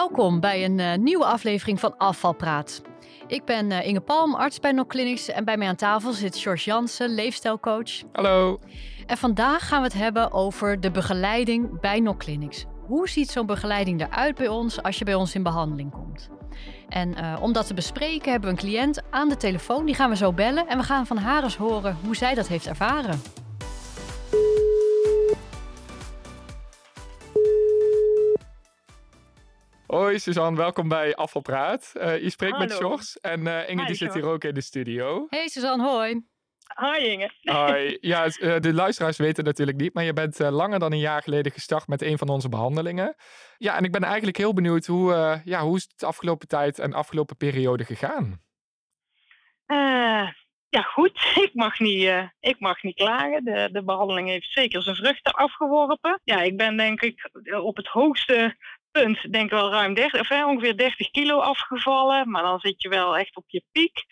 Welkom bij een uh, nieuwe aflevering van Afvalpraat. Ik ben uh, Inge Palm, arts bij Clinics en bij mij aan tafel zit George Jansen, leefstijlcoach. Hallo. En vandaag gaan we het hebben over de begeleiding bij Clinics. Hoe ziet zo'n begeleiding eruit bij ons als je bij ons in behandeling komt? En uh, om dat te bespreken hebben we een cliënt aan de telefoon. Die gaan we zo bellen en we gaan van haar eens horen hoe zij dat heeft ervaren. Hoi Suzanne, welkom bij Afvalpraat. Uh, je spreekt met Jos en uh, Inge die zit hier ook in de studio. Hey Suzanne, hoi. Hoi Inge. Hoi. Ja, uh, de luisteraars weten natuurlijk niet, maar je bent langer dan een jaar geleden gestart met een van onze behandelingen. Ja, en ik ben eigenlijk heel benieuwd hoe, ja, hoe is het de afgelopen tijd en afgelopen periode gegaan? ja, goed. Ik mag niet, ik mag niet klagen. De, de behandeling heeft zeker zijn vruchten afgeworpen. Ja, ik ben denk ik op het hoogste punt denk ik wel ruim 30, of, ongeveer 30 kilo afgevallen. Maar dan zit je wel echt op je piek.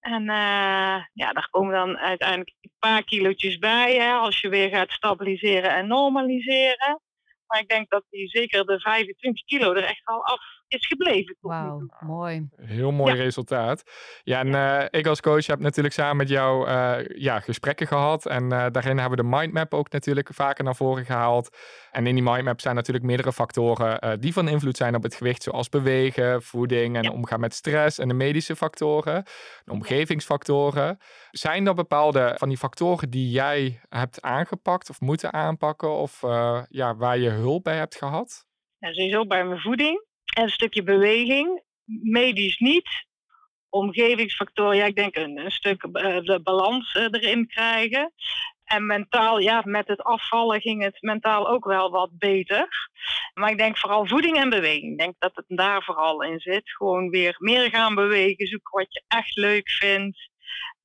En uh, ja, daar komen dan uiteindelijk een paar kilootjes bij hè, als je weer gaat stabiliseren en normaliseren. Maar ik denk dat die zeker de 25 kilo er echt al af is gebleven. Wauw, mooi. Heel mooi resultaat. Ja, en uh, ik als coach heb natuurlijk samen met jou uh, ja, gesprekken gehad. En uh, daarin hebben we de mindmap ook natuurlijk vaker naar voren gehaald. En in die mindmap zijn natuurlijk meerdere factoren die van invloed zijn op het gewicht. Zoals bewegen, voeding en omgaan met stress. En de medische factoren, de omgevingsfactoren. Zijn er bepaalde van die factoren die jij hebt aangepakt of moeten aanpakken? Of ja, waar je hulp bij hebt gehad? Ja, sowieso bij mijn voeding. En een stukje beweging, medisch niet. Omgevingsfactoren, ja, ik denk een, een stuk uh, de balans uh, erin krijgen. En mentaal, ja, met het afvallen ging het mentaal ook wel wat beter. Maar ik denk vooral voeding en beweging. Ik denk dat het daar vooral in zit. Gewoon weer meer gaan bewegen, zoeken wat je echt leuk vindt.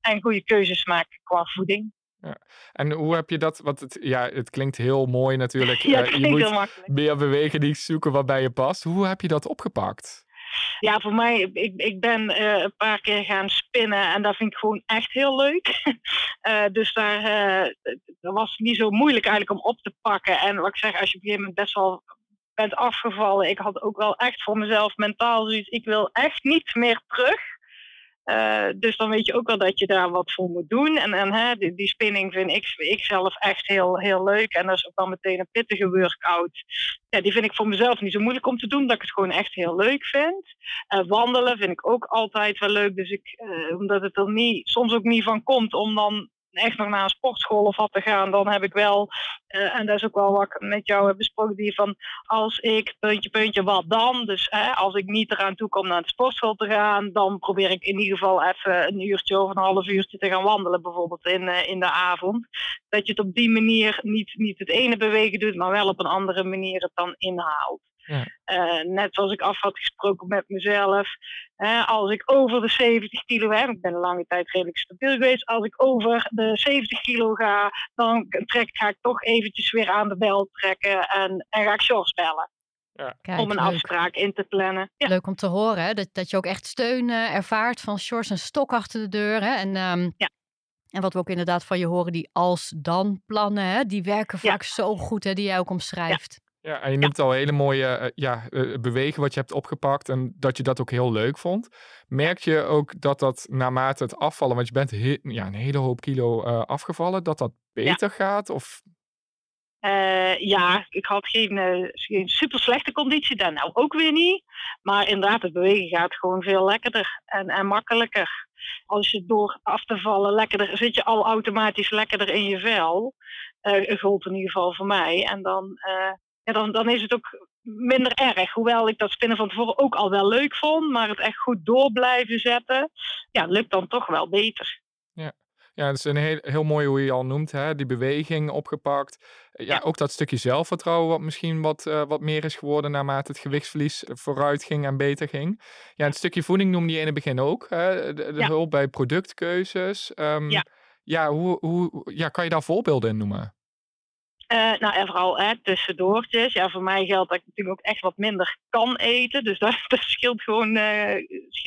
En goede keuzes maken qua voeding. Ja. En hoe heb je dat? Want het, ja, het klinkt heel mooi natuurlijk. Ja, het uh, je moet heel makkelijk. meer bewegen, die zoeken wat bij je past. Hoe heb je dat opgepakt? Ja, voor mij, ik, ik ben uh, een paar keer gaan spinnen en dat vind ik gewoon echt heel leuk. uh, dus daar dat was niet zo moeilijk eigenlijk om op te pakken. En wat ik zeg, als je op een gegeven moment best wel bent afgevallen, ik had ook wel echt voor mezelf mentaal zoiets, ik wil echt niet meer terug. Uh, dus dan weet je ook wel dat je daar wat voor moet doen. En, en hè, die, die, spinning vind ik, ik zelf echt heel, heel leuk. En dat is ook dan meteen een pittige workout. Ja, die vind ik voor mezelf niet zo moeilijk om te doen, dat ik het gewoon echt heel leuk vind. Uh, wandelen vind ik ook altijd wel leuk. Dus ik, uh, omdat het er niet, soms ook niet van komt om dan echt nog naar een sportschool of wat te gaan, dan heb ik wel, uh, en dat is ook wel wat ik met jou heb besproken, die van als ik puntje, puntje, wat dan? Dus hè, als ik niet eraan toe kom naar de sportschool te gaan, dan probeer ik in ieder geval even een uurtje of een half uurtje te gaan wandelen, bijvoorbeeld in, uh, in de avond. Dat je het op die manier niet, niet het ene bewegen doet, maar wel op een andere manier het dan inhaalt. Ja. Uh, net zoals ik af had gesproken met mezelf. als ik over de 70 kilo heb, ik ben een lange tijd redelijk stabiel geweest. Als ik over de 70 kilo ga, dan trek, ga ik toch eventjes weer aan de bel trekken en, en ga ik shorts bellen. Ja. Kijk, om een afspraak in te plannen. Ja. Leuk om te horen hè? Dat, dat je ook echt steun uh, ervaart van shorts en stok achter de deur. Hè? En, um, ja. en wat we ook inderdaad van je horen, die als-dan plannen, hè? die werken vaak zo goed, hè? die jij ook omschrijft. Ja, en je noemt al hele mooie uh, ja, uh, bewegen wat je hebt opgepakt en dat je dat ook heel leuk vond. Merk je ook dat dat naarmate het afvallen, want je bent he ja, een hele hoop kilo uh, afgevallen, dat dat beter ja. gaat? Of? ja, ik had geen, geen super slechte conditie, daar nou ook weer niet. Maar inderdaad, het bewegen gaat gewoon veel lekkerder en, en makkelijker. Als je door af te vallen lekkerder, zit je al automatisch lekkerder in je vel. Uh, gold in ieder geval voor mij. En dan ja, dan, dan is het ook minder erg. Hoewel ik dat spinnen van tevoren ook al wel leuk vond, maar het echt goed door blijven zetten, ja, lukt dan toch wel beter. Ja. Ja, het is een heel, heel mooi hoe je al noemt, hè? die beweging opgepakt. Ja, ja, ook dat stukje zelfvertrouwen wat misschien wat, uh, wat meer is geworden naarmate het gewichtsverlies vooruit ging en beter ging. Ja, het stukje voeding noemde je in het begin ook, hè? de, de ja. hulp bij productkeuzes. Um, ja, ja, hoe, hoe ja, kan je daar voorbeelden in noemen? Uh, nou, en vooral hè, tussendoortjes. Ja, voor mij geldt dat ik natuurlijk ook echt wat minder kan eten. Dus dat, dat scheelt, gewoon, uh,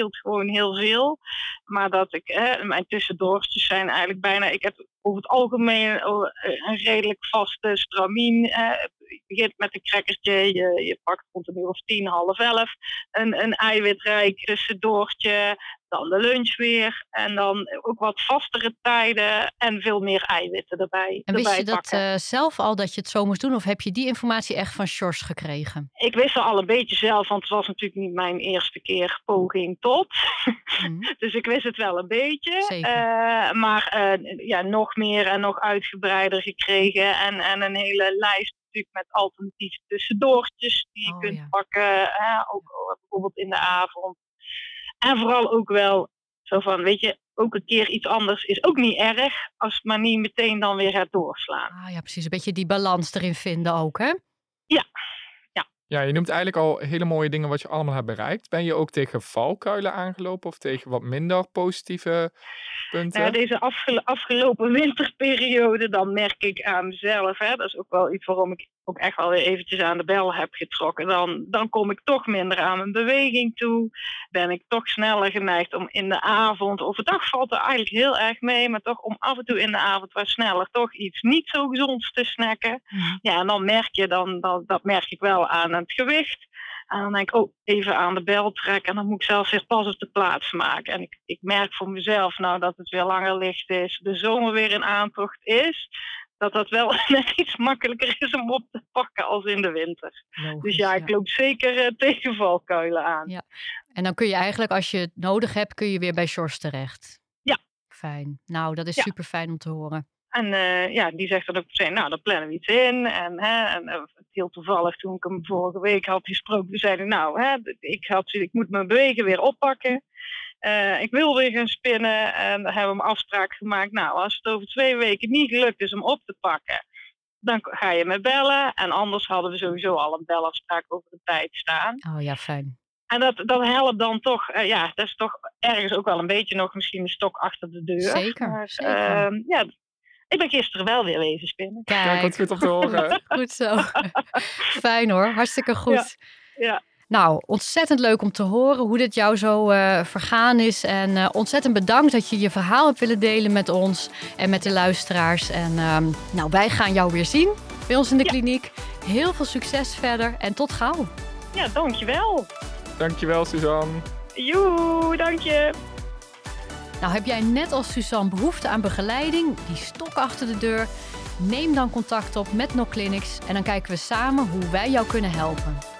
gewoon heel veel. Maar dat ik, hè, mijn tussendoortjes zijn eigenlijk bijna... Ik heb over het algemeen een redelijk vaste stramien. Je begint met een crackertje, je, je pakt rond een uur of tien, half elf, een, een eiwitrijk tussendoortje, dan de lunch weer. En dan ook wat vastere tijden en veel meer eiwitten erbij. En wist erbij je dat uh, zelf al dat je het zo moest doen? Of heb je die informatie echt van Sjors gekregen? Ik wist het al een beetje zelf, want het was natuurlijk niet mijn eerste keer poging tot. Mm. dus ik wist het wel een beetje. Uh, maar uh, ja, nog meer en nog uitgebreider gekregen. En, en een hele lijst natuurlijk met alternatieve tussendoortjes die je oh, kunt ja. pakken. Hè, ook bijvoorbeeld in de avond. En vooral ook wel zo van, weet je, ook een keer iets anders is ook niet erg, als het maar niet meteen dan weer gaat doorslaan. Ah ja, precies. Een beetje die balans erin vinden ook, hè? Ja. Ja. Je noemt eigenlijk al hele mooie dingen wat je allemaal hebt bereikt. Ben je ook tegen valkuilen aangelopen of tegen wat minder positieve punten? Ja, deze afgel afgelopen winterperiode, dan merk ik aan mezelf, hè, dat is ook wel iets waarom ik ook echt wel weer eventjes aan de bel heb getrokken. Dan, dan kom ik toch minder aan mijn beweging toe. Ben ik toch sneller geneigd om in de avond, overdag valt er eigenlijk heel erg mee, maar toch om af en toe in de avond wat sneller toch iets niet zo gezonds te snacken. Ja, en dan merk je, dan, dat, dat merk ik wel aan het gewicht. En dan denk ik, oh, even aan de bel trekken. En dan moet ik zelf weer pas op de plaats maken. En ik, ik merk voor mezelf nou dat het weer langer licht is. De zomer weer in aantocht is. Dat dat wel net iets makkelijker is om op te pakken als in de winter. Logisch, dus ja, ik loop zeker uh, tegen valkuilen aan. Ja. En dan kun je eigenlijk, als je het nodig hebt, kun je weer bij Sjors terecht. Ja. Fijn. Nou, dat is Ja. super fijn om te horen. En uh, ja, die zegt dan ook meteen, nou, dan plannen we iets in. En, hè, en uh, heel toevallig, toen ik hem vorige week had gesproken, zei hij, nou, hè, ik, had, ik moet mijn bewegen weer oppakken. Uh, ik wil weer gaan spinnen en dan hebben we een afspraak gemaakt. Nou, als het over twee weken niet gelukt is om op te pakken, dan ga je me bellen. En anders hadden we sowieso al een belafspraak over de tijd staan. Oh ja, fijn. En dat, dat helpt dan toch, uh, ja, dat is toch ergens ook wel een beetje nog misschien een stok achter de deur. Zeker, maar, zeker. Uh, ja, ik ben gisteren wel weer wezen spinnen. Kijk, Kijk wat goed om te horen. goed zo. Fijn hoor, hartstikke goed. Ja. ja. Nou, ontzettend leuk om te horen hoe dit jou zo uh, vergaan is. En uh, ontzettend bedankt dat je je verhaal hebt willen delen met ons en met de luisteraars. En uh, nou, wij gaan jou weer zien bij ons in de ja. kliniek. Heel veel succes verder en tot gauw. Ja, dankjewel. Dankjewel, Suzanne. Joe, dank je. Nou, heb jij net als Suzanne behoefte aan begeleiding, die stok achter de deur? Neem dan contact op met NoClinics en dan kijken we samen hoe wij jou kunnen helpen.